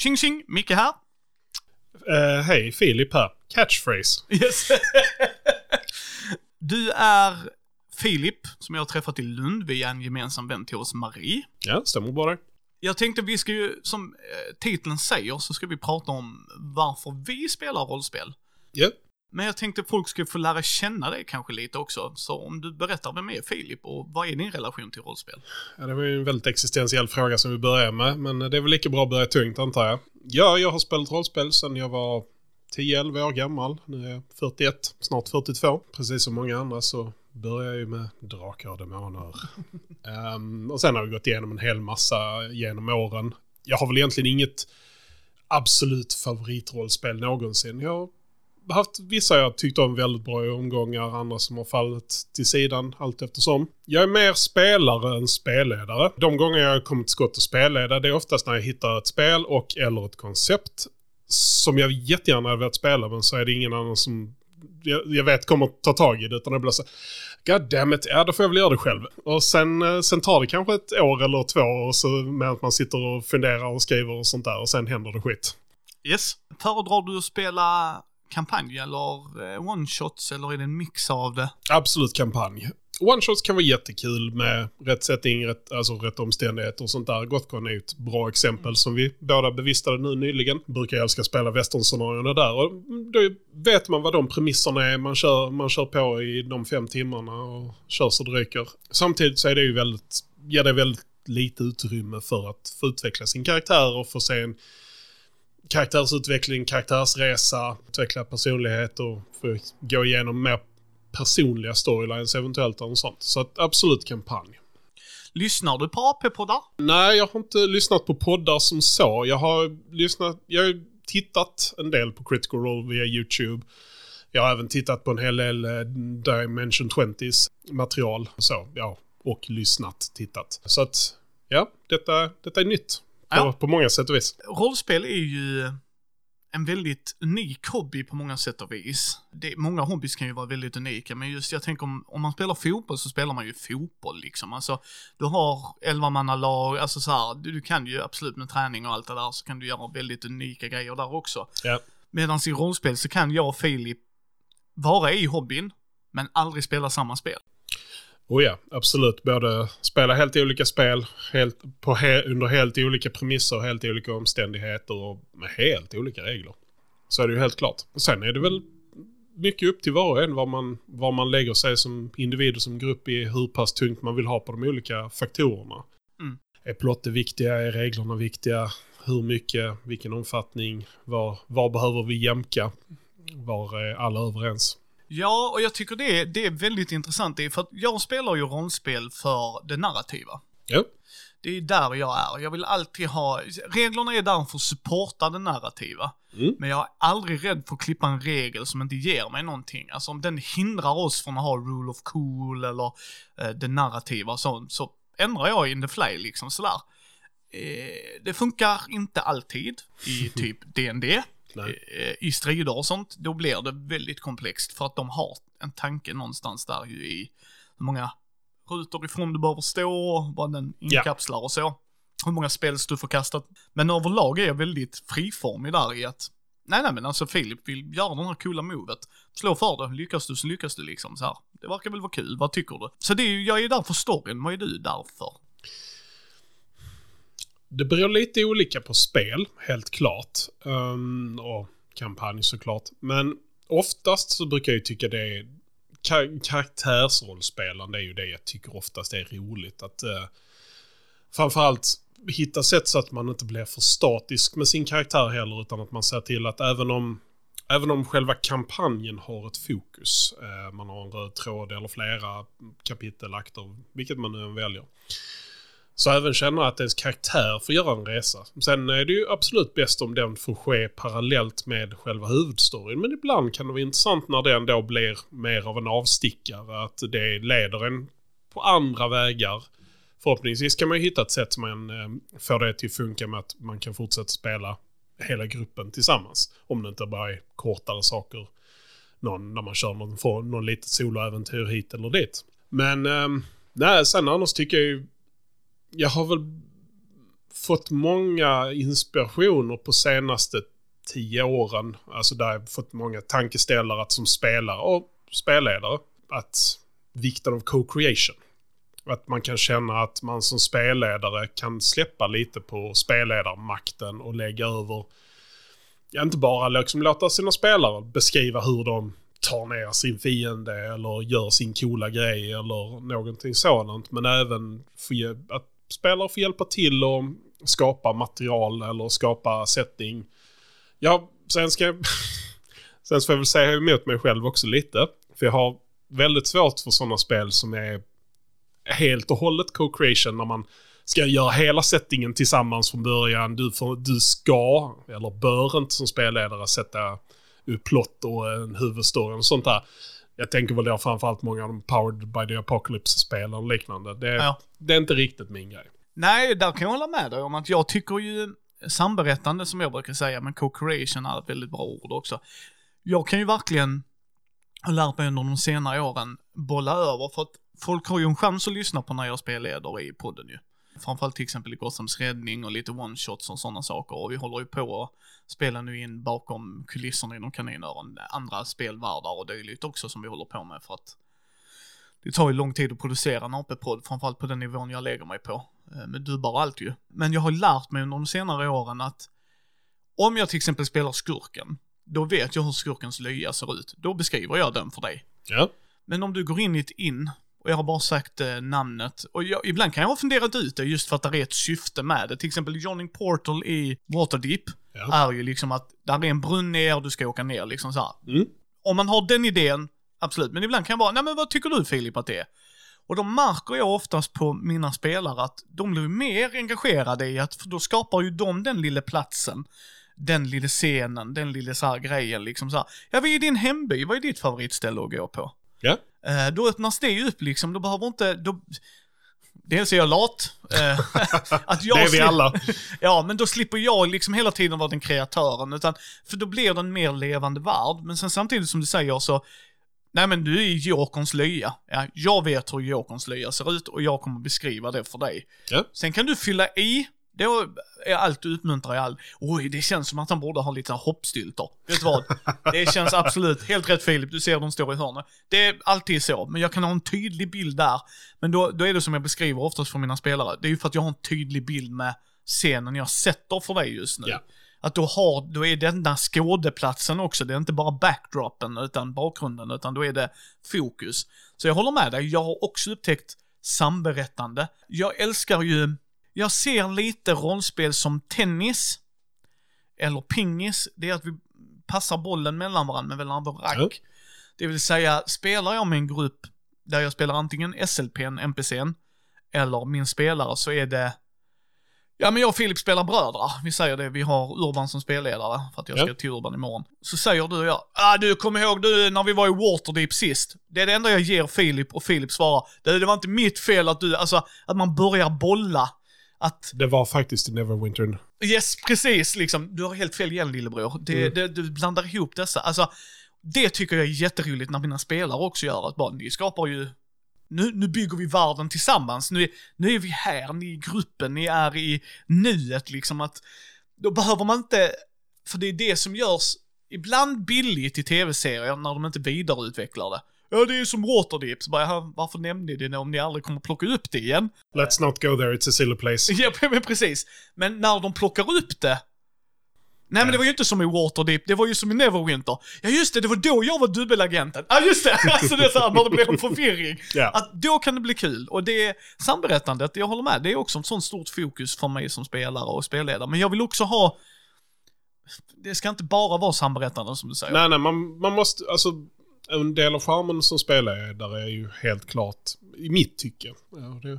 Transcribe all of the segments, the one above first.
Tjing tjing, Micke här. Uh, Hej, Filip här. Catchphrase. Yes. du är Filip, som jag har träffat i Lund via en gemensam vän till oss, Marie. Ja, stämmer det. Jag tänkte vi ska ju, som eh, titeln säger, så ska vi prata om varför vi spelar rollspel. Ja. Men jag tänkte folk skulle få lära känna dig kanske lite också. Så om du berättar, vem är Filip och vad är din relation till rollspel? ja, det var ju en väldigt existentiell fråga som vi börjar med, men det är väl lika bra att börja tungt antar jag. Ja, jag har spelat rollspel sedan jag var 10-11 år gammal. Nu är jag 41, snart 42. Precis som många andra så började jag ju med Drakar och Demoner. um, och sen har vi gått igenom en hel massa genom åren. Jag har väl egentligen inget absolut favoritrollspel någonsin. Jag haft vissa jag tyckt om väldigt bra i omgångar, andra som har fallit till sidan allt eftersom. Jag är mer spelare än spelledare. De gånger jag har kommit till skott och spelleda, det är oftast när jag hittar ett spel och eller ett koncept som jag jättegärna hade velat spela, men så är det ingen annan som jag, jag vet kommer ta tag i det, utan det blir så God damn it, ja då får jag väl göra det själv. Och sen, eh, sen tar det kanske ett år eller två och så med att man sitter och funderar och skriver och sånt där och sen händer det skit. Yes. Föredrar du att spela kampanj eller eh, one-shots eller är det en mix av det? Absolut kampanj. One-shots kan vara jättekul med rätt setting, rätt, alltså rätt omständigheter och sånt där. Gotcon är ett bra exempel som vi båda bevistade nu nyligen. Brukar jag älska spela westernscenarierna där och då vet man vad de premisserna är. Man kör, man kör på i de fem timmarna och kör så det ryker. Samtidigt så är det ju väldigt, ger det väldigt lite utrymme för att få utveckla sin karaktär och få se en karaktärsutveckling, karaktärsresa, utveckla personlighet och få gå igenom mer personliga storylines eventuellt och sånt. Så att absolut kampanj. Lyssnar du på AP-poddar? Nej, jag har inte lyssnat på poddar som så. Jag har lyssnat, jag har tittat en del på Critical Role via YouTube. Jag har även tittat på en hel del eh, Dimension 20s material. Så, ja. Och lyssnat, tittat. Så att, ja, detta, detta är nytt. På, Ja. på många sätt och vis. Rollspel är ju en väldigt unik hobby på många sätt och vis. Det, många hobbys kan ju vara väldigt unika, men just jag tänker om, om man spelar fotboll så spelar man ju fotboll liksom. Alltså, du har elvamannalag, alltså så här, du, du kan ju absolut med träning och allt det där så kan du göra väldigt unika grejer där också. Ja. Medan i rollspel så kan jag och Filip vara i hobbyn, men aldrig spela samma spel. Oh ja, absolut. Både spela helt olika spel helt, på he, under helt olika premisser, helt olika omständigheter och med helt olika regler. Så är det ju helt klart. Sen är det väl mycket upp till var och en var man, var man lägger sig som individ och som grupp i hur pass tungt man vill ha på de olika faktorerna. Mm. Är plotter viktiga? Är reglerna viktiga? Hur mycket? Vilken omfattning? Var, var behöver vi jämka? Var är alla överens? Ja, och jag tycker det är, det är väldigt intressant. Det är för att jag spelar ju rollspel för det narrativa. Ja. Det är där jag är. Jag vill alltid ha, reglerna är där för att supporta det narrativa. Mm. Men jag är aldrig rädd för att klippa en regel som inte ger mig någonting. Alltså om den hindrar oss från att ha rule of cool eller eh, det narrativa så, så ändrar jag in the fly liksom sådär. Eh, det funkar inte alltid i typ D&D Nej. eh, i strider och sånt, då blir det väldigt komplext för att de har en tanke någonstans där ju i hur många rutor ifrån du behöver stå, vad den inkapslar och så. Hur många spels du får kastat. Men överlag är jag väldigt friformig där i att, nej nej men alltså Filip vill göra den här coola movet. Slå för det, lyckas du så lyckas du liksom så här. Det verkar väl vara kul, vad tycker du? Så det är ju, jag är där för storyn, vad är du där för? Det beror lite olika på spel, helt klart. Um, och kampanj såklart. Men oftast så brukar jag ju tycka det är... kar karaktärsrollspelande är ju det jag tycker oftast är roligt. Att uh, framförallt hitta sätt så att man inte blir för statisk med sin karaktär heller, utan att man ser till att även om Även om själva kampanjen har ett fokus, eh, man har en röd tråd eller flera kapitel, akter, vilket man nu än väljer. Så även känna att ens karaktär får göra en resa. Sen är det ju absolut bäst om den får ske parallellt med själva huvudstoryn. Men ibland kan det vara intressant när den då blir mer av en avstickare. Att det leder en på andra vägar. Förhoppningsvis kan man ju hitta ett sätt som man eh, får det till att funka med att man kan fortsätta spela hela gruppen tillsammans. Om det inte bara är kortare saker. Någon, när man kör någon, någon litet soloäventyr hit eller dit. Men, eh, nej, sen annars tycker jag ju jag har väl fått många inspirationer på senaste tio åren. Alltså där jag fått många tankeställare att som spelare och spelledare. Att vikten av co-creation. Att man kan känna att man som spelledare kan släppa lite på spelledarmakten och lägga över, ja, inte bara liksom låta sina spelare beskriva hur de tar ner sin fiende eller gör sin coola grej eller någonting sådant. Men även för, att spelare får hjälpa till och skapa material eller skapa setting. Ja, sen ska jag... sen får jag väl säga emot mig själv också lite. För jag har väldigt svårt för sådana spel som är helt och hållet co-creation när man ska göra hela settingen tillsammans från början. Du, får, du ska, eller bör inte som spelledare sätta upp plott och en huvudstory och sånt där. Jag tänker väl då framförallt många av de Powered by the Apocalypse-spelen och liknande. Det, ja. det är inte riktigt min grej. Nej, där kan jag hålla med dig om att jag tycker ju samberättande som jag brukar säga, men co-creation är ett väldigt bra ord också. Jag kan ju verkligen ha lärt mig under de senare åren bolla över för att folk har ju en chans att lyssna på när jag spelleder i podden ju. Framförallt till exempel i Gothams räddning och lite one-shots och sådana saker. Och vi håller ju på att spela nu in bakom kulisserna inom kaninöron, andra spelvärldar och dylikt också som vi håller på med för att det tar ju lång tid att producera en AP-podd, framförallt på den nivån jag lägger mig på. Eh, med dubbar och allt ju. Men jag har lärt mig under de senare åren att om jag till exempel spelar skurken, då vet jag hur skurkens lya ser ut. Då beskriver jag den för dig. Ja. Men om du går in i ett in och jag har bara sagt eh, namnet. Och jag, ibland kan jag ha funderat ut det just för att det är ett syfte med det. Till exempel Johnny Portal i Waterdeep ja. är ju liksom att där är en brunn ner och du ska åka ner liksom så mm. Om man har den idén, absolut. Men ibland kan jag vara, nej men vad tycker du Filip att det är? Och då märker jag oftast på mina spelare att de blir mer engagerade i att, för då skapar ju de den lilla platsen den lilla scenen, den lilla så här grejen liksom så här. Ja, vad är din hemby? Vad är ditt favoritställe att gå på? Ja. Eh, då öppnas det upp liksom, då behöver inte, då, Dels är jag lat. Eh, att jag det är vi alla. ja, men då slipper jag liksom hela tiden vara den kreatören. Utan, för då blir det en mer levande värld. Men sen samtidigt som du säger så, nej men du är Jokerns lya. Ja, jag vet hur Jokerns lya ser ut och jag kommer beskriva det för dig. Ja. Sen kan du fylla i då är allt du uppmuntrar i all, oj det känns som att han borde ha lite hoppstylter. Vet du vad? Det känns absolut helt rätt Filip, du ser de står i hörnet. Det är alltid så, men jag kan ha en tydlig bild där. Men då, då är det som jag beskriver oftast för mina spelare, det är ju för att jag har en tydlig bild med scenen jag sätter för dig just nu. Ja. Att då, har, då är denna skådeplatsen också, det är inte bara backdropen utan bakgrunden, utan då är det fokus. Så jag håller med dig, jag har också upptäckt samberättande. Jag älskar ju jag ser lite rollspel som tennis, eller pingis, det är att vi passar bollen mellan varandra med varandra rack. Mm. Det vill säga, spelar jag med en grupp där jag spelar antingen SLPn, NPCn, eller min spelare så är det Ja men jag och Filip spelar brödrar. Vi säger det, vi har Urban som spelledare för att jag ska ja. till Urban imorgon. Så säger du och jag, ah du kom ihåg du när vi var i Waterdeep sist. Det är det enda jag ger Filip och Filip svarar, det, det var inte mitt fel att du, alltså att man börjar bolla att... Det var faktiskt i Neverwinter. Yes, precis liksom. Du har helt fel igen lillebror. Det, mm. det, du blandar ihop dessa. Alltså, det tycker jag är jätteroligt när mina spelare också gör. Att bara, ni skapar ju nu, nu bygger vi världen tillsammans. Nu, nu är vi här, ni är i gruppen, ni är i nuet liksom. att Då behöver man inte, för det är det som görs ibland billigt i tv-serier när de inte vidareutvecklar det. Ja, det är ju som Waterdeep. Så bara, varför nämnde ni det om ni aldrig kommer plocka upp det igen? Let's not go there, it's a silly place. ja, men precis. Men när de plockar upp det, Nej men det var ju inte som i Waterdeep, det var ju som i Neverwinter. Ja just det, det var då jag var dubbelagenten. Ja just det, alltså det är såhär när det blir en förvirring. yeah. Att då kan det bli kul. Och det samberättandet, jag håller med, det är också en sån stort fokus för mig som spelare och spelledare. Men jag vill också ha, det ska inte bara vara samberättande som du säger. Nej nej, man, man måste, alltså en del av charmen som spelledare är ju helt klart, i mitt tycke,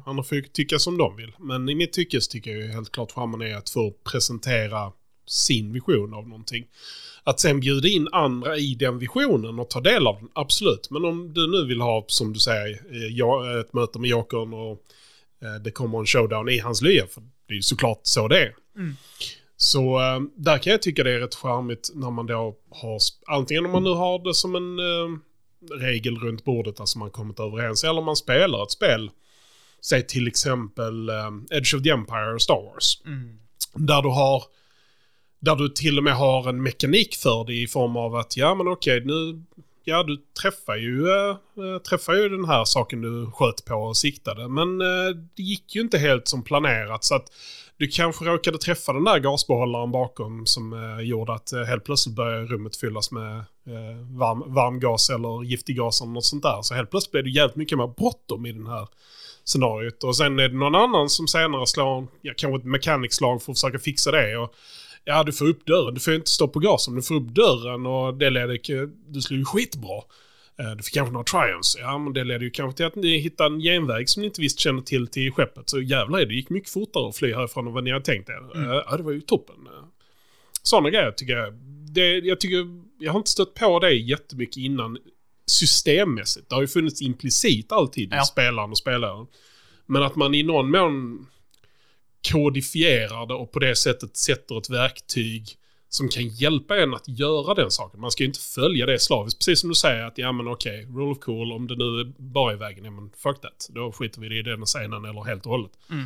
andra får ju tycka som de vill, men i mitt tycke så tycker jag ju helt klart charmen är att få presentera sin vision av någonting. Att sen bjuda in andra i den visionen och ta del av den, absolut. Men om du nu vill ha, som du säger, eh, ett möte med Jokern och eh, det kommer en showdown i hans lya, för det är ju såklart så det är. Mm. Så äh, där kan jag tycka det är rätt charmigt när man då har, antingen om man nu har det som en äh, regel runt bordet, alltså man kommit överens, eller man spelar ett spel säg till exempel um, Edge of the Empire och Star Wars. Mm. Där du har där du till och med har en mekanik för det i form av att ja men okej nu ja du träffar ju, äh, träffar ju den här saken du sköt på och siktade. Men äh, det gick ju inte helt som planerat så att du kanske råkade träffa den där gasbehållaren bakom som eh, gjorde att eh, helt plötsligt började rummet fyllas med eh, varm, varm gas eller giftig gas eller något sånt där. Så helt plötsligt blev det jävligt mycket mer bråttom i den här scenariot. Och sen är det någon annan som senare slår, ja, kanske ett mekanikslag för att försöka fixa det. Och, ja, du får upp dörren. Du får inte stå på gasen. Du får upp dörren och det leder till... Du slår ju skitbra. Du fick kanske några triumphs. Ja, men det leder ju kanske till att ni hittar en genväg som ni inte visst känner till till skeppet. Så jävlar det gick mycket fortare att fly härifrån än vad ni hade tänkt er. Mm. Ja, det var ju toppen. Sådana grejer tycker jag. Det, jag tycker... Jag har inte stött på det jättemycket innan systemmässigt. Det har ju funnits implicit alltid ja. i spelaren och spelaren. Men att man i någon mån kodifierar det och på det sättet sätter ett verktyg som kan hjälpa en att göra den saken. Man ska ju inte följa det slaviskt. Precis som du säger att ja men okej, okay, rule of cool, om det nu är bara i vägen, ja men fuck that. Då skiter vi i den scenen eller helt och hållet. Mm.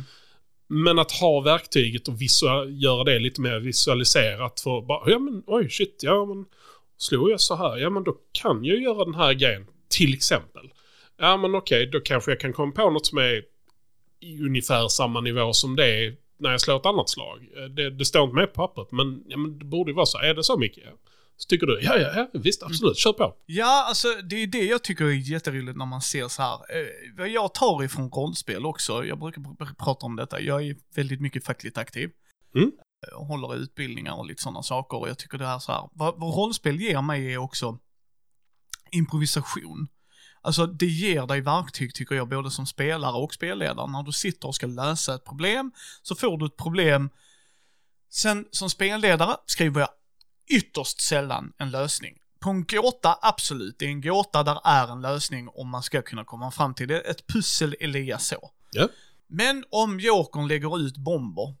Men att ha verktyget och göra det lite mer visualiserat för bara, ja men oj shit, ja men slår jag så här, ja men då kan jag göra den här grejen. Till exempel. Ja men okej, okay, då kanske jag kan komma på något som är i ungefär samma nivå som det när jag slår ett annat slag. Eh, det, det står inte med på pappret, men, ja, men det borde ju vara så. Är det så mycket? Så tycker du, ja, ja, ja visst, absolut, mm. kör på. Ja, alltså det är det jag tycker är jätteroligt när man ser så här. Eh, jag tar ifrån rollspel också, jag brukar prata om detta, jag är väldigt mycket fackligt aktiv. Mm. Och eh, håller utbildningar och lite sådana saker. Och jag tycker det här så här, vad, vad rollspel ger mig är också improvisation. Alltså det ger dig verktyg tycker jag, både som spelare och spelledare. När du sitter och ska lösa ett problem, så får du ett problem. Sen som spelledare skriver jag ytterst sällan en lösning. På en gåta, absolut. Det är en gåta där är en lösning om man ska kunna komma fram till det. Ett pussel är så. Ja. Men om Jokern lägger ut bomber,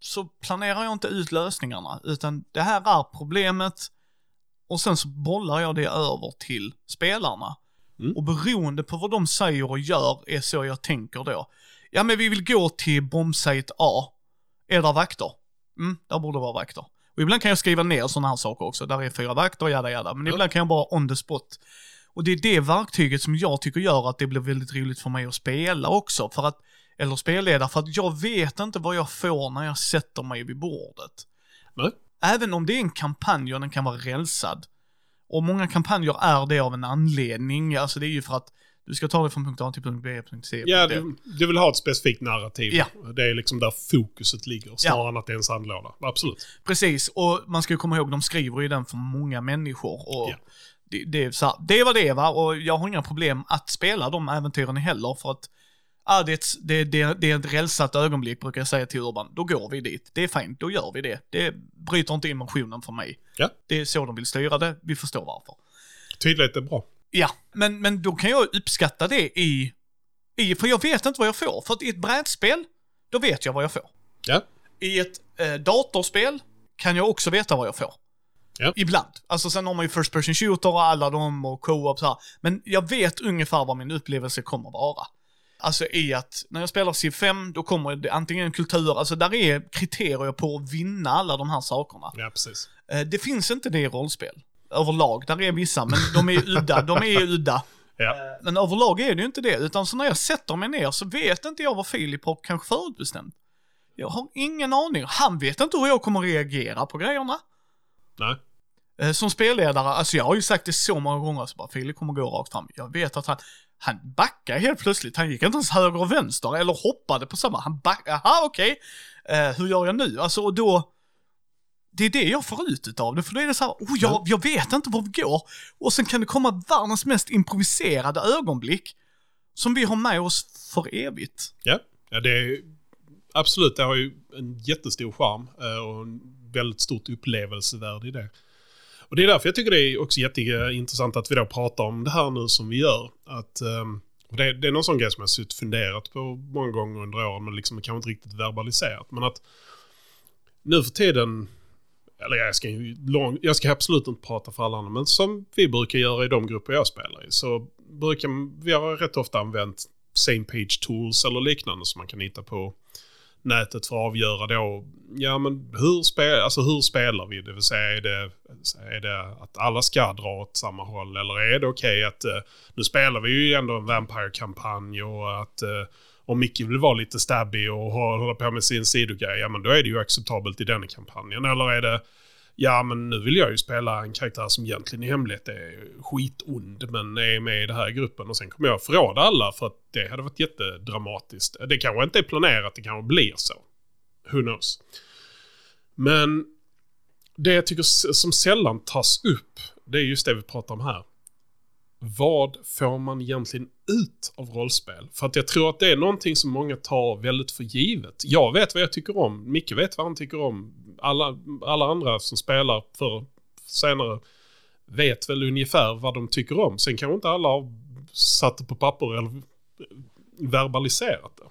så planerar jag inte ut lösningarna, utan det här är problemet och sen så bollar jag det över till spelarna. Mm. Och beroende på vad de säger och gör är så jag tänker då. Ja men vi vill gå till bombsite A. Är där vakter? Mm, där borde vara vakter. Och ibland kan jag skriva ner sådana här saker också. Där är fyra vakter, jada jada. Men mm. ibland kan jag bara on the spot. Och det är det verktyget som jag tycker gör att det blir väldigt roligt för mig att spela också. För att, eller spelleda, för att jag vet inte vad jag får när jag sätter mig vid bordet. Nej. Även om det är en kampanj och den kan vara rälsad, och många kampanjer är det av en anledning. Alltså det är ju för att du ska ta det från punkt A till punkt B, punkt C. Ja, du, du, vill ha ett specifikt narrativ. Ja. Det är liksom där fokuset ligger, snarare ja. än att det är en sandlåda. Absolut. Precis, och man ska ju komma ihåg, de skriver ju den för många människor. Och ja. det, det, så här, det var det va, och jag har inga problem att spela de äventyren heller, för att ah, det, är ett, det, det, det är ett rälsat ögonblick brukar jag säga till Urban. Då går vi dit. Det är fint, då gör vi det. Det bryter inte emotionen för mig. Ja. Det är så de vill styra det, vi förstår varför. Tydlighet är bra. Ja, men, men då kan jag uppskatta det i, i, för jag vet inte vad jag får. För att i ett brädspel, då vet jag vad jag får. Ja. I ett eh, datorspel kan jag också veta vad jag får. Ja. Ibland. Alltså sen har man ju First Person Shooter och alla dem och co-op så här. Men jag vet ungefär vad min upplevelse kommer vara. Alltså i att när jag spelar Civ 5, då kommer det antingen en kultur, alltså där är kriterier på att vinna alla de här sakerna. Ja, precis. Eh, det finns inte det i rollspel. Överlag, där är vissa, men de är udda. De är udda. Ja. Eh, men överlag är det ju inte det, utan så när jag sätter mig ner så vet inte jag vad Filip har kanske förutbestämt. Jag har ingen aning. Han vet inte hur jag kommer reagera på grejerna. Nej. Eh, som spelledare, alltså jag har ju sagt det så många gånger, så bara Filip kommer gå rakt fram. Jag vet att han, han backade helt plötsligt. Han gick inte ens höger och vänster eller hoppade på samma. Han backade, aha okej. Okay. Uh, hur gör jag nu? Alltså och då, det är det jag får ut utav det. För då är det så här, oh, jag, jag vet inte var vi går. Och sen kan det komma världens mest improviserade ögonblick. Som vi har med oss för evigt. Ja, ja det är absolut, det har ju en jättestor charm eh, och en väldigt stort upplevelsevärde i det. Och det är därför jag tycker det är också jätteintressant att vi då pratar om det här nu som vi gör. Att, um, det, det, är någon sån grej som jag har suttit funderat på många gånger under åren, men liksom kanske inte riktigt verbaliserat. Men att nu för tiden, eller jag ska, lång, jag ska absolut inte prata för alla andra, men som vi brukar göra i de grupper jag spelar i, så brukar vi har rätt ofta använt same page tools eller liknande som man kan hitta på nätet för att avgöra då, ja men hur, spel, alltså hur spelar vi? Det vill säga är det, är det att alla ska dra åt samma håll eller är det okej okay att uh, nu spelar vi ju ändå en Vampire-kampanj och att uh, om Micke vill vara lite stabby och hålla på med sin sidogrej, ja men då är det ju acceptabelt i den kampanjen. Eller är det ja men nu vill jag ju spela en karaktär som egentligen i hemlighet är skitond men är med i den här gruppen och sen kommer jag förråda alla för att det hade varit jättedramatiskt. Det kanske inte är planerat, det kanske blir så. Who knows? Men det jag tycker som sällan tas upp, det är just det vi pratar om här. Vad får man egentligen ut av rollspel? För att jag tror att det är någonting som många tar väldigt för givet. Jag vet vad jag tycker om, Micke vet vad han tycker om, alla, alla andra som spelar för senare vet väl ungefär vad de tycker om. Sen kanske inte alla har satt det på papper eller verbaliserat det.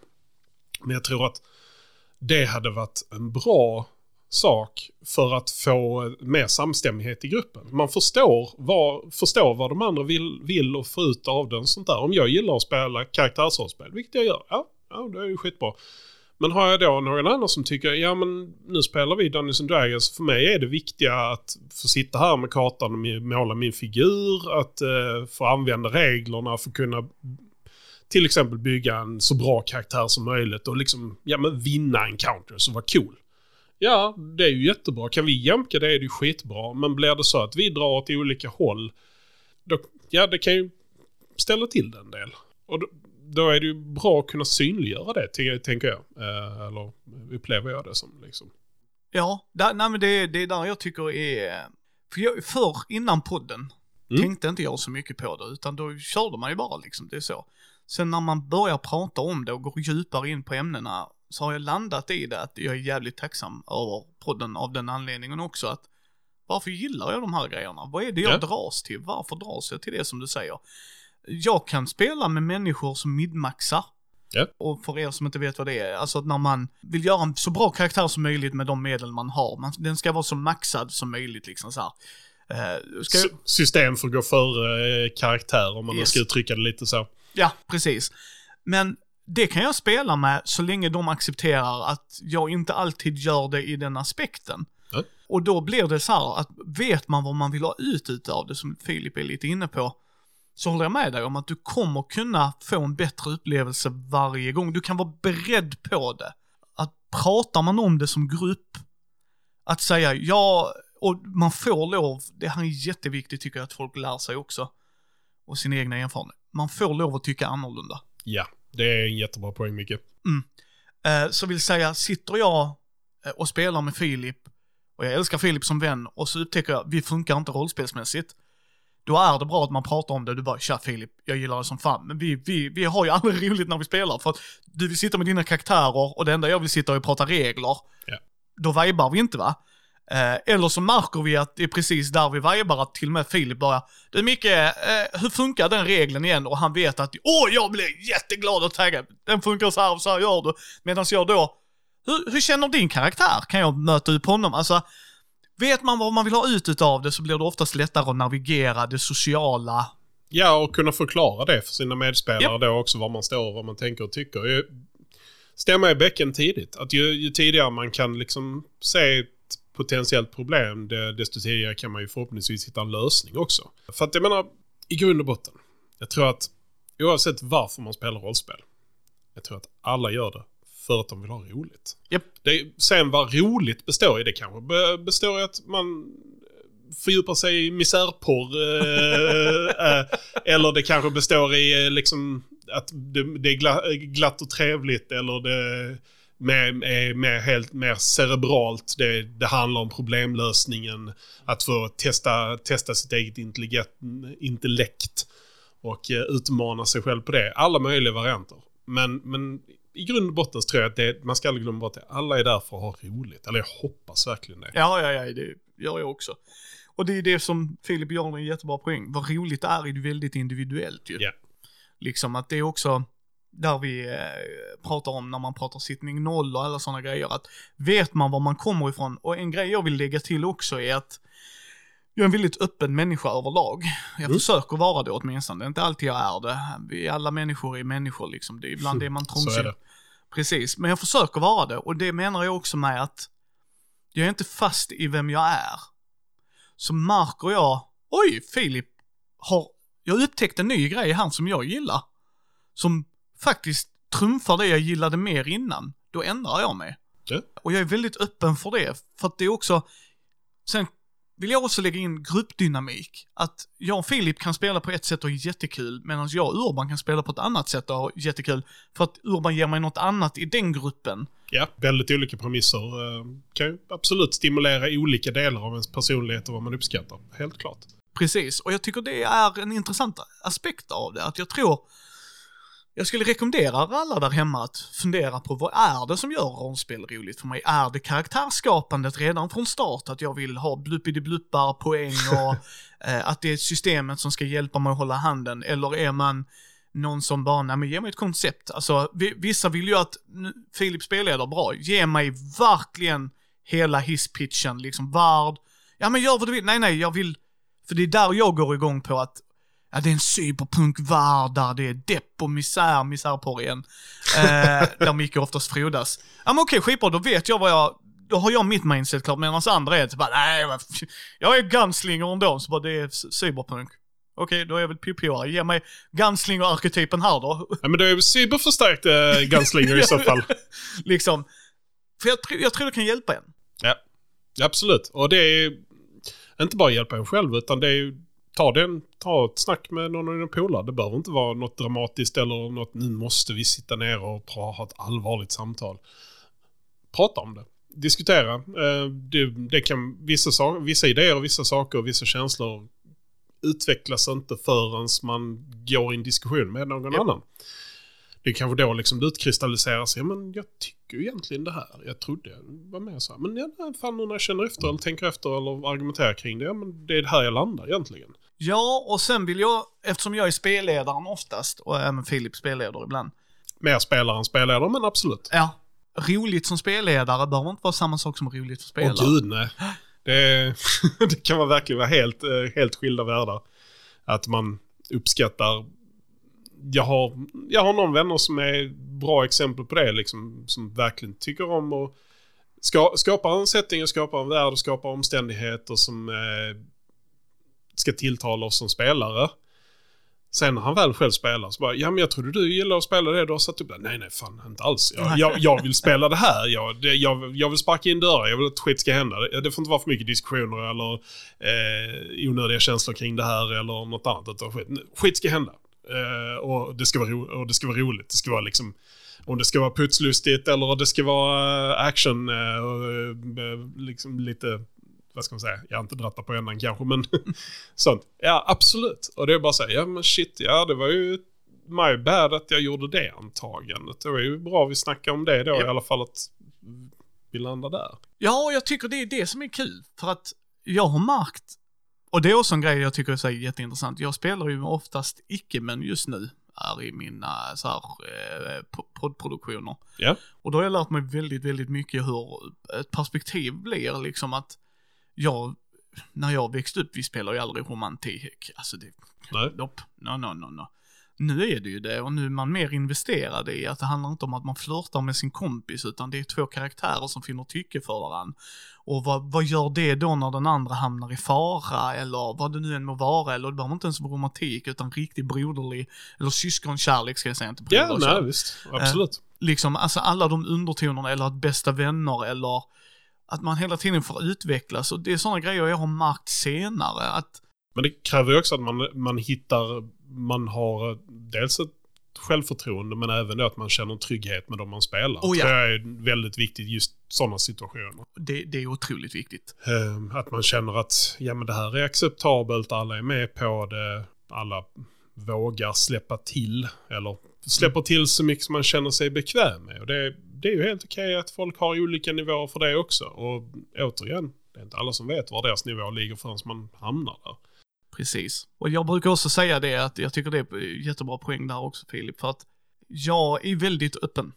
Men jag tror att det hade varit en bra sak för att få mer samstämmighet i gruppen. Man förstår vad, förstår vad de andra vill, vill och får ut av den. Sånt där. Om jag gillar att spela karaktärsrollspel, vilket jag gör, ja, ja det är ju skitbra. Men har jag då någon annan som tycker, ja men nu spelar vi Dungeons and Dragons, för mig är det viktiga att få sitta här med kartan och måla min figur, att eh, få använda reglerna, för att kunna till exempel bygga en så bra karaktär som möjligt och liksom, ja men vinna encounters och vara cool. Ja, det är ju jättebra. Kan vi jämka det är det ju skitbra. Men blir det så att vi drar åt olika håll, då, ja det kan ju ställa till det en del. Och då, då är det ju bra att kunna synliggöra det, tänker jag. Eh, eller upplever jag det som liksom. Ja, där, nej, men det, det är där jag tycker är... För jag, förr, innan podden, mm. tänkte inte jag så mycket på det, utan då körde man ju bara liksom, det är så. Sen när man börjar prata om det och går djupare in på ämnena, så har jag landat i det att jag är jävligt tacksam över podden av den anledningen också att varför gillar jag de här grejerna? Vad är det jag ja. dras till? Varför dras jag till det som du säger? Jag kan spela med människor som midmaxar. Ja. Och för er som inte vet vad det är, alltså när man vill göra en så bra karaktär som möjligt med de medel man har. Man, den ska vara så maxad som möjligt liksom så här. Uh, ska... System för att gå före eh, karaktär om man yes. ska uttrycka det lite så. Ja, precis. Men det kan jag spela med så länge de accepterar att jag inte alltid gör det i den aspekten. Ja. Och då blir det så här att vet man vad man vill ha ut utav det, som Filip är lite inne på, så håller jag med dig om att du kommer kunna få en bättre upplevelse varje gång. Du kan vara beredd på det. Att pratar man om det som grupp, att säga ja, och man får lov, det här är jätteviktigt tycker jag att folk lär sig också, och sin egna erfarenhet. Man får lov att tycka annorlunda. Ja, det är en jättebra poäng Micke. Mm. Eh, så vill säga, sitter jag eh, och spelar med Filip, och jag älskar Filip som vän, och så upptäcker jag, vi funkar inte rollspelsmässigt då är det bra att man pratar om det. Du bara, tja Filip, jag gillar det som fan. Men vi, vi, vi har ju aldrig roligt när vi spelar. För att du vill sitta med dina karaktärer och det enda jag vill sitta och prata regler. Ja. Då vibar vi inte va? Eh, eller så märker vi att det är precis där vi vibar, att till och med Filip börjar, du Micke, eh, hur funkar den regeln igen? Och han vet att, åh jag blir jätteglad och taggad. Den funkar så här och så här gör du. Medan jag då, hur, hur känner din karaktär? Kan jag möta upp honom? Alltså, Vet man vad man vill ha ut av det så blir det oftast lättare att navigera det sociala. Ja, och kunna förklara det för sina medspelare yep. då också, var man står, vad man tänker och tycker. Stämma i bäcken tidigt. Att ju, ju, tidigare man kan liksom se ett potentiellt problem, det, desto tidigare kan man ju förhoppningsvis hitta en lösning också. För att jag menar, i grund och botten, jag tror att oavsett varför man spelar rollspel, jag tror att alla gör det för att de vill ha roligt. Yep. Det, sen vad roligt består i, det kanske består i att man fördjupar sig i misärporr. Eh, eh, eller det kanske består i eh, liksom att det, det är glatt och trevligt eller det med, med, med helt mer cerebralt. Det, det handlar om problemlösningen. Att få testa, testa sitt eget intellekt och utmana sig själv på det. Alla möjliga varianter. Men, men i grund och botten tror jag att det, man ska aldrig glömma bort att alla är där för att ha roligt. Eller jag hoppas verkligen det. Ja, ja, ja, det gör jag också. Och det är det som Filip gör en jättebra poäng. Vad roligt det är är väldigt individuellt ju. Yeah. Liksom att det är också där vi eh, pratar om när man pratar sittning noll och alla sådana grejer. Att vet man var man kommer ifrån. Och en grej jag vill lägga till också är att jag är en väldigt öppen människa överlag. Jag Mm. försöker vara det åtminstone. Det är inte alltid jag är det. Vi alla människor är människor liksom. Det är ibland är man Så är trångsynt. Precis, men jag försöker vara det. Och det menar jag också med att jag är inte fast i vem jag är. Så märker jag, oj, Filip har, jag upptäckte en ny grej här som jag gillar. Som faktiskt trumfar det jag gillade mer innan. Då ändrar jag mig. Ja. Och jag är väldigt öppen för det. För att det är också, sen vill jag också lägga in gruppdynamik. Att jag och Filip kan spela på ett sätt och ha jättekul, medan jag och Urban kan spela på ett annat sätt och ha jättekul. För att Urban ger mig något annat i den gruppen. Ja, väldigt olika premisser. eh, Kan ju absolut stimulera olika delar av ens personlighet och vad man uppskattar. Helt klart. Precis, och jag tycker det är en intressant aspekt av det. Att jag tror, jag skulle rekommendera alla där hemma att fundera på vad är det som gör rollspel roligt för mig? Är det karaktärsskapandet redan från start? Att jag vill ha bluppidi-bluppar, poäng och eh, att det är systemet som ska hjälpa mig att hålla handen? Eller är man någon som bara, nej men ge mig ett koncept. Alltså, vi, vissa vill ju att, Filip spelleder bra, ge mig verkligen hela hisspitchen, liksom värld. Ja men gör vad du vill. Nej, nej, jag vill för det är där jag går igång på att Ja, det är en cyberpunkvärld där det är depp och misär, misärporr igen. Eh, där Micke oftast frodas. Ja men okej, skitbra, då vet jag vad jag... Då har jag mitt mindset klart, medan andra är typ bara, nej, jag är gunslinger ändå, så bara det är cyberpunk. Okej, då är jag väl PPA. Ge mig gunslinger-arketypen här då. Ja, men det är cyberförstärkt äh, Gunslinger i så fall. liksom. För jag, jag tror det kan hjälpa en. Ja, absolut. Och det är inte bara hjälpa en själv, utan det är ju ta, den, ta ett snack med någon av dina polare. Det behöver inte vara något dramatiskt eller något nu måste vi sitta ner och ha ett allvarligt samtal. Prata om det. Diskutera. Eh, Det, det kan, vissa, sa- vissa idéer, och vissa saker och vissa känslor utvecklas inte förrän man går i en diskussion med någon Japp. annan. Det är kanske då liksom det utkristalliseras. Ja, men jag tycker egentligen det här. Jag trodde jag var med så här. Men ja, fan nu när jag känner efter eller tänker efter eller argumenterar kring det. Ja, men det är det här jag landar egentligen. Ja, och sen vill jag, eftersom jag är spelledaren oftast, och även Filip spelleder ibland, Mer spelare än spelledare, men absolut. Ja. Roligt som spelledare behöver inte vara samma sak som roligt för spelare. Åh gud, nej. Det, det kan vara verkligen vara helt, eh, helt skilda världar. Att man uppskattar... Jag har, jag har någon vänner som är bra exempel på det, liksom, som verkligen tycker om att ska, skapa en setting, och skapa en värld och skapa omständigheter som eh, ska tilltala oss som spelare. Sen när han väl själv spelar så bara, ja men jag trodde du gillade att spela det, du har satt upp det. Nej, nej, fan inte alls. Jag, jag, jag vill spela det här. Jag, det, jag, jag vill sparka in dörrar, jag vill att skit ska hända. Det, det får inte vara för mycket diskussioner eller eh, onödiga känslor kring det här eller något annat. Utan skit, skit ska hända. Eh, och, det ska vara ro, och det ska vara roligt. Det ska vara liksom, om det ska vara putslustigt eller det ska vara eh, action eh, och eh, liksom lite vad ska man säga, jag har inte drattat på ändan kanske, men sånt. Ja, absolut. Och det är bara så här, ja men shit, ja det var ju my bad att jag gjorde det antagandet. Det var ju bra vi snackade om det då Ja. i alla fall att vi landar där. Ja, och jag tycker det är det som är kul. För att jag har märkt, och det är också en grej jag tycker är så jätteintressant. Jag spelar ju oftast icke-män just nu, är i mina så här, eh, po- poddproduktioner. Ja. Och då har jag lärt mig väldigt, väldigt mycket hur ett perspektiv blir liksom att jag, när jag växte upp, vi spelar ju aldrig romantik. Alltså det, Nej. nope, no, no, no, no. Nu är det ju det och nu är man mer investerad i att det handlar inte om att man flörtar med sin kompis utan det är två karaktärer som finner tycke för varandra. Och vad, vad gör det då när den andra hamnar i fara eller vad det nu än må vara eller det behöver inte ens vara romantik utan riktig broderlig eller syskonkärlek ska jag säga inte Ja, broderkärlek nej visst. Absolut. liksom, alltså alla de undertonerna eller att bästa vänner eller att man hela tiden får utvecklas och det är sådana grejer jag har märkt senare att Men det kräver ju också att man, man hittar, man har dels ett självförtroende men även då att man känner trygghet med de man spelar. Oh, ja. Det är väldigt viktigt just sådana situationer. det, det är otroligt viktigt. Eh, Att man känner att ja, men det här är acceptabelt, alla är med på det, alla vågar släppa till. Eller släpper till så mycket som man känner sig bekväm med. Och det, det är ju helt okej att folk har olika nivåer för det också. Och återigen, det är inte alla som vet var deras nivå ligger förrän man hamnar där. Precis. Och jag brukar också säga det att jag tycker det är jättebra poäng där också Filip, för att jag är väldigt öppen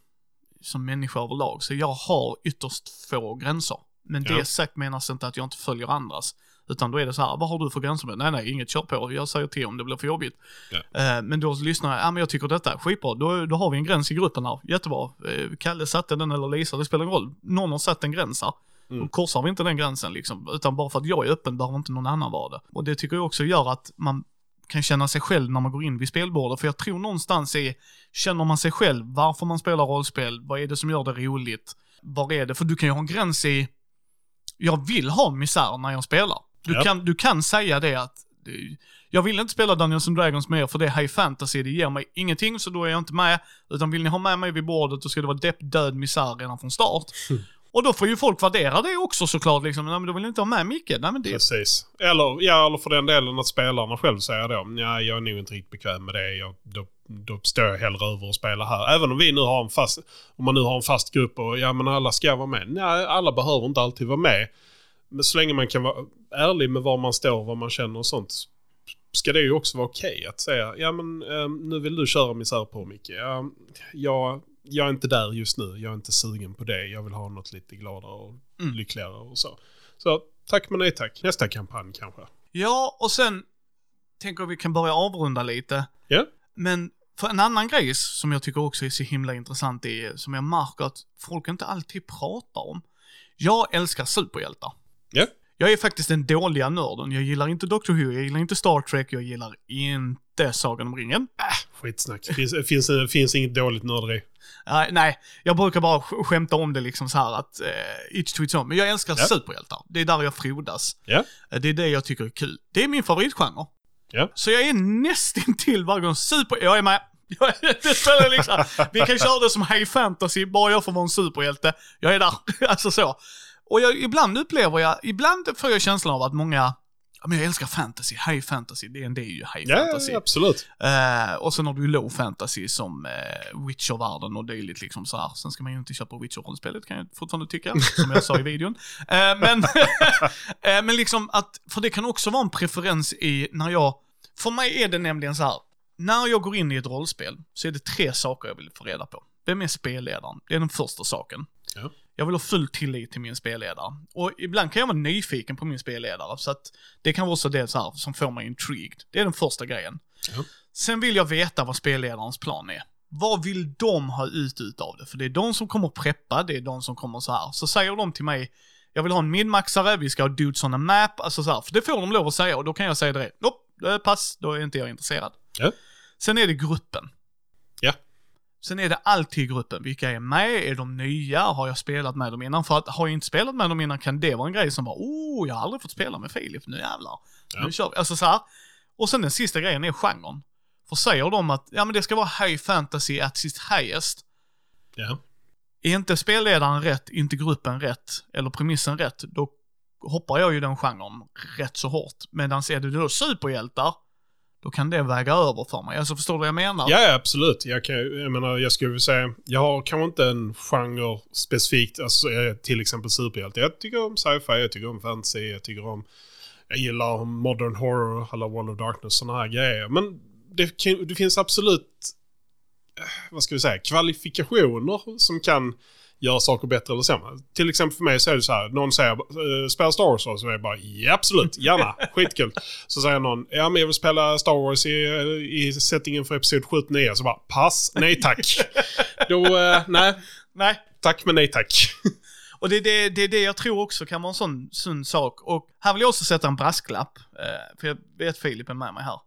som människa överlag, så jag har ytterst få gränser. Men Ja. det sagt menas inte att jag inte följer andras. Utan då är det så här, vad har du för gränser med? Nej, nej, inget kör på. Jag säger till om det blir för jobbigt. Ja. Eh, men då lyssnar jag, ja men jag tycker detta är skitbra. Då, då har vi en gräns i gruppen här. Jättebra. Eh, Kalle satte den eller Lisa, det spelar ingen roll. Någon har satt en gräns här. Mm. Då korsar vi inte den gränsen liksom. Utan bara för att jag är öppen behöver inte någon annan vara det. Och det tycker jag också gör att man kan känna sig själv när man går in vid spelbordet. För jag tror någonstans är, känner man sig själv, varför man spelar rollspel, vad är det som gör det roligt? Var är det? För du kan ju ha en gräns i, jag vill ha misär när jag spelar. Du, Ja. kan, du kan säga det att, jag vill inte spela Dungeons and Dragons med er för det är high fantasy, det ger mig ingenting så då är jag inte med. Utan vill ni ha med mig vid bordet då ska det vara depp, död, misär redan från start. Och då får ju folk värdera det också såklart liksom. Nej men du vill inte ha med Micke? Nej men det... Precis. Eller, ja, eller för den delen att spelarna själv säger då, ja, jag är nog inte riktigt bekväm med det. Jag, då, då står jag hellre över och spelar här. Även om vi nu har en fast, om man nu har en fast grupp och ja men alla ska vara med. Nej, alla behöver inte alltid vara med. Men så länge man kan vara ärlig med var man står, vad man känner och sånt. Ska det ju också vara okej att säga, ja men eh, nu vill du köra misär på Micke. Ja, jag, jag är inte där just nu, jag är inte sugen på det. Jag vill ha något lite gladare och Mm. lyckligare och så. Så tack men nej tack. Nästa kampanj kanske. Ja, och sen tänker vi kan börja avrunda lite. Ja. Men för en annan grej som jag tycker också är så himla intressant är, som jag märker att folk inte alltid pratar om. Jag älskar superhjältar. Ja. Jag är faktiskt den dåliga nörden. Jag gillar inte Doctor Who, jag gillar inte Star Trek, jag gillar inte Sagan om ringen. Skitsnack. Finns, finns, finns inget dåligt nörderi. Nej, nej, jag brukar bara sk- skämta om det liksom så här att eh, each to its own. Men jag älskar Ja. superhjältar. Det är där jag frodas. Ja. Eh, Det är det jag tycker är kul. Det är min favoritgenre. Ja. Så jag är nästintill varje gång super... Jag är med. Det spelar liksom... Vi kan köra det som high fantasy, bara jag får vara en superhjälte. Jag är där. Alltså så. Och jag, ibland upplever jag, ibland får jag känslan av att många, ja men jag älskar fantasy, high fantasy, det är, ju high Ja, fantasy. absolut. Eh, och sen har du ju low fantasy som eh, Witcher-världen och dylikt liksom så här. Sen ska man ju inte köpa Witcher-rollspelet kan jag fortfarande tycka, som jag sa i videon. Eh, men, men liksom att, för det kan också vara en preferens i när jag, för mig är det nämligen så här. När jag går in i ett rollspel så är det tre saker jag vill få reda på. Vem är spelledaren? Det är den första saken. Ja. Jag vill ha full tillit till min spelledare. Och ibland kan jag vara nyfiken på min spelledare, så att det kan vara också det så här som får mig intrigued. Det är den första grejen. Ja. Sen vill jag veta vad spelledarens plan är. Vad vill de ha ut utav det? För det är de som kommer preppa, det är de som kommer så här. Så säger de till mig, jag vill ha en midmaxare, vi ska ha dudes on a map, alltså så här. För det får de lov att säga och då kan jag säga direkt, nope, pass, då är inte jag intresserad. Ja. Sen är det gruppen. Ja. Sen är det alltid gruppen. Vilka är med? Är de nya? Har jag spelat med dem innan? För att har jag inte spelat med dem innan kan det vara en grej som bara, oh, jag har aldrig fått spela med Filip, nu jävlar. Ja. Nu kör vi. Alltså så här. Och sen den sista grejen är genren. För säger de att, ja men det ska vara high fantasy at its highest. Ja. Är inte spelledaren rätt, inte gruppen rätt, eller premissen rätt, då hoppar jag ju den genren rätt så hårt. Medan är det då superhjältar, då kan det väga över för mig. Alltså förstår du vad jag menar? Ja, absolut. Jag, kan, jag menar, jag skulle vilja säga, jag har kanske inte en genre specifikt, alltså, eh, till exempel superhjälte. Jag tycker om sci-fi, jag tycker om fantasy, jag tycker om, jag gillar modern horror, alla world of Darkness, sådana här grejer. Men det, det finns absolut, eh, vad ska vi säga, kvalifikationer som kan göra saker bättre eller sämre. Till exempel för mig så är det så här, någon säger uh, spela Star Wars, så är jag bara ja absolut, gärna, skitkul. Så säger någon, ja men jag vill spela Star Wars i, i settingen för Episod 79, så bara pass, nej tack. Då, eh, nej, Nej. tack men nej tack. Och det är det, det det jag tror också kan vara en sån sund sak. Och här vill jag också sätta en brasklapp, eh, för jag vet Filip är med mig här.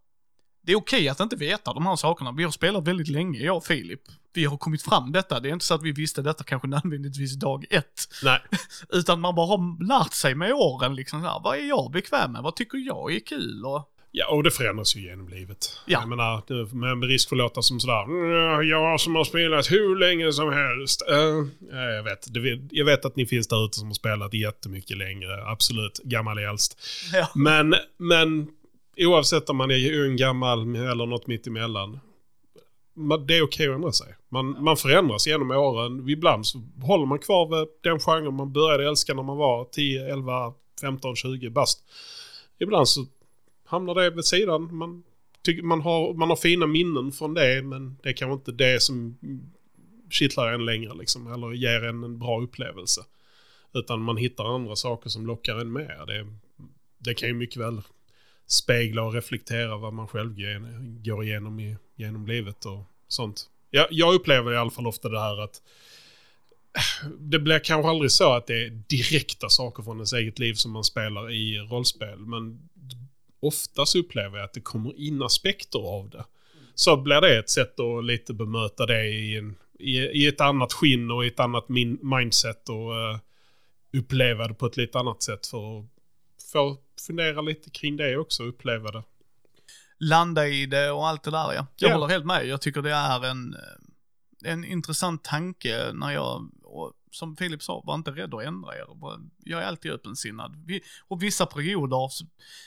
Det är okej att inte veta de här sakerna. Vi har spelat väldigt länge, jag och Filip. Vi har kommit fram detta. Det är inte så att vi visste detta kanske nödvändigtvis dag ett. nej, Utan man bara har lärt sig med åren liksom så här, vad är jag bekväm med? Vad tycker jag är kul? Och, Ja, och det förändras ju genom livet. Ja. Jag menar, med, risk för att låta som sådär, "Mm, jag som har spelat hur länge som helst. Ja, jag, vet, jag vet att ni finns där ute som har spelat jättemycket längre, absolut. Gammal äldst. ja. Men, men oavsett om man är ung, gammal eller något mitt emellan. Det är okej att ändra sig. Man, man förändras genom åren. Ibland så håller man kvar vid den genren man började älska när man var 10, 11, 15, 20 bast. Ibland så hamnar det vid sidan. Man, tycker, man, har, man har fina minnen från det men det är kanske inte det som kittlar en längre liksom, eller ger en en bra upplevelse. Utan man hittar andra saker som lockar en mer. Det, det kan ju mycket väl spegla och reflektera vad man själv går igenom i, genom livet och sånt. Jag, jag upplever i alla fall ofta det här att det blir kanske aldrig så att det är direkta saker från ens eget liv som man spelar i rollspel. Men oftast upplever jag att det kommer in aspekter av det. Så blir det ett sätt att lite bemöta det i, en, i, i ett annat skinn och i ett annat min, mindset och uh, uppleva det på ett lite annat sätt för att få fundera lite kring det också och uppleva det. Landa i det och allt det där ja. Jag ja. håller helt med. Jag tycker det är en, eh, en intressant tanke när jag, som Filip sa, var inte rädd att ändra er. Jag är alltid öppensinnad. Och vissa perioder,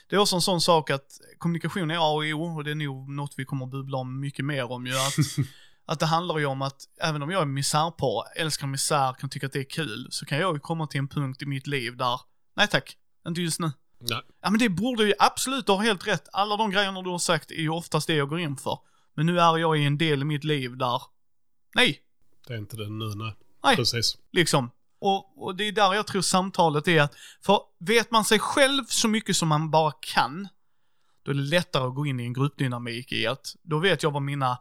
det är också en sån sak att kommunikation är A och O och det är nog något vi kommer att bubbla om mycket mer om ju. Att, att det handlar ju om att även om jag är misärpar, älskar misär, kan tycka att det är kul, så kan jag ju komma till en punkt i mitt liv där, nej tack, inte just nu. Nej. Ja men det borde ju absolut, du har helt rätt. Alla de grejerna du har sagt är ju oftast det jag går in för. Men nu är jag i en del i mitt liv där, nej. Det är inte det nu, nej. Nej. Precis. Liksom. Och, och det är där jag tror samtalet är att, för vet man sig själv så mycket som man bara kan, då är det lättare att gå in i en gruppdynamik i att, då vet jag vad mina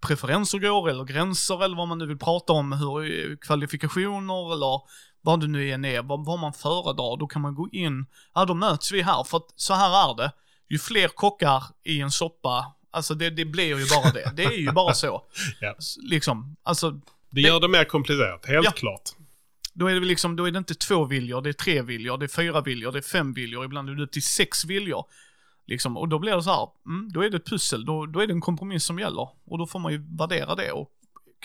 preferenser går, eller gränser, eller vad man nu vill prata om, hur kvalifikationer, eller vad det nu än är, vad, vad man föredrar, då kan man gå in, ja då möts vi här, för att så här är det. Ju fler kockar i en soppa, alltså det, det blir ju bara det. Det är ju bara så. ja. Liksom, alltså. Det gör det mer komplicerat, helt ja. klart. Då är det liksom, då är det inte två viljor, det är tre viljor, det är fyra viljor, det är fem viljor, ibland är det upp till sex viljor. Liksom, och då blir det så här, mm, då är det ett pussel, då, då är det en kompromiss som gäller. Och då får man ju värdera det och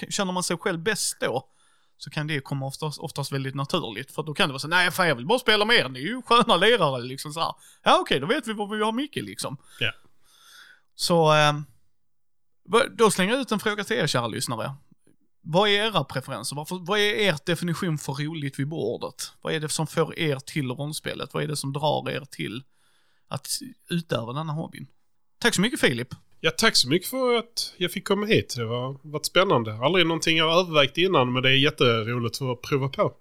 känner man sig själv bäst då, så kan det komma oftast, oftast väldigt naturligt. För då kan det vara så nej fan jag vill bara spela med er, ni är ju sköna lirare liksom så här. Ja okej, okay, då vet vi vad vi har Micke liksom. Ja. Så, eh, då slänger jag ut en fråga till er kära lyssnare. Vad är era preferenser? Varför, vad är er definition för roligt vid bordet? Vad är det som får er till rollspelet? Vad är det som drar er till att utöva denna hobbyn? Tack så mycket Filip. Ja, tack så mycket för att jag fick komma hit. Det var varit spännande. Aldrig någonting jag övervägt innan, men det är jätteroligt att prova på.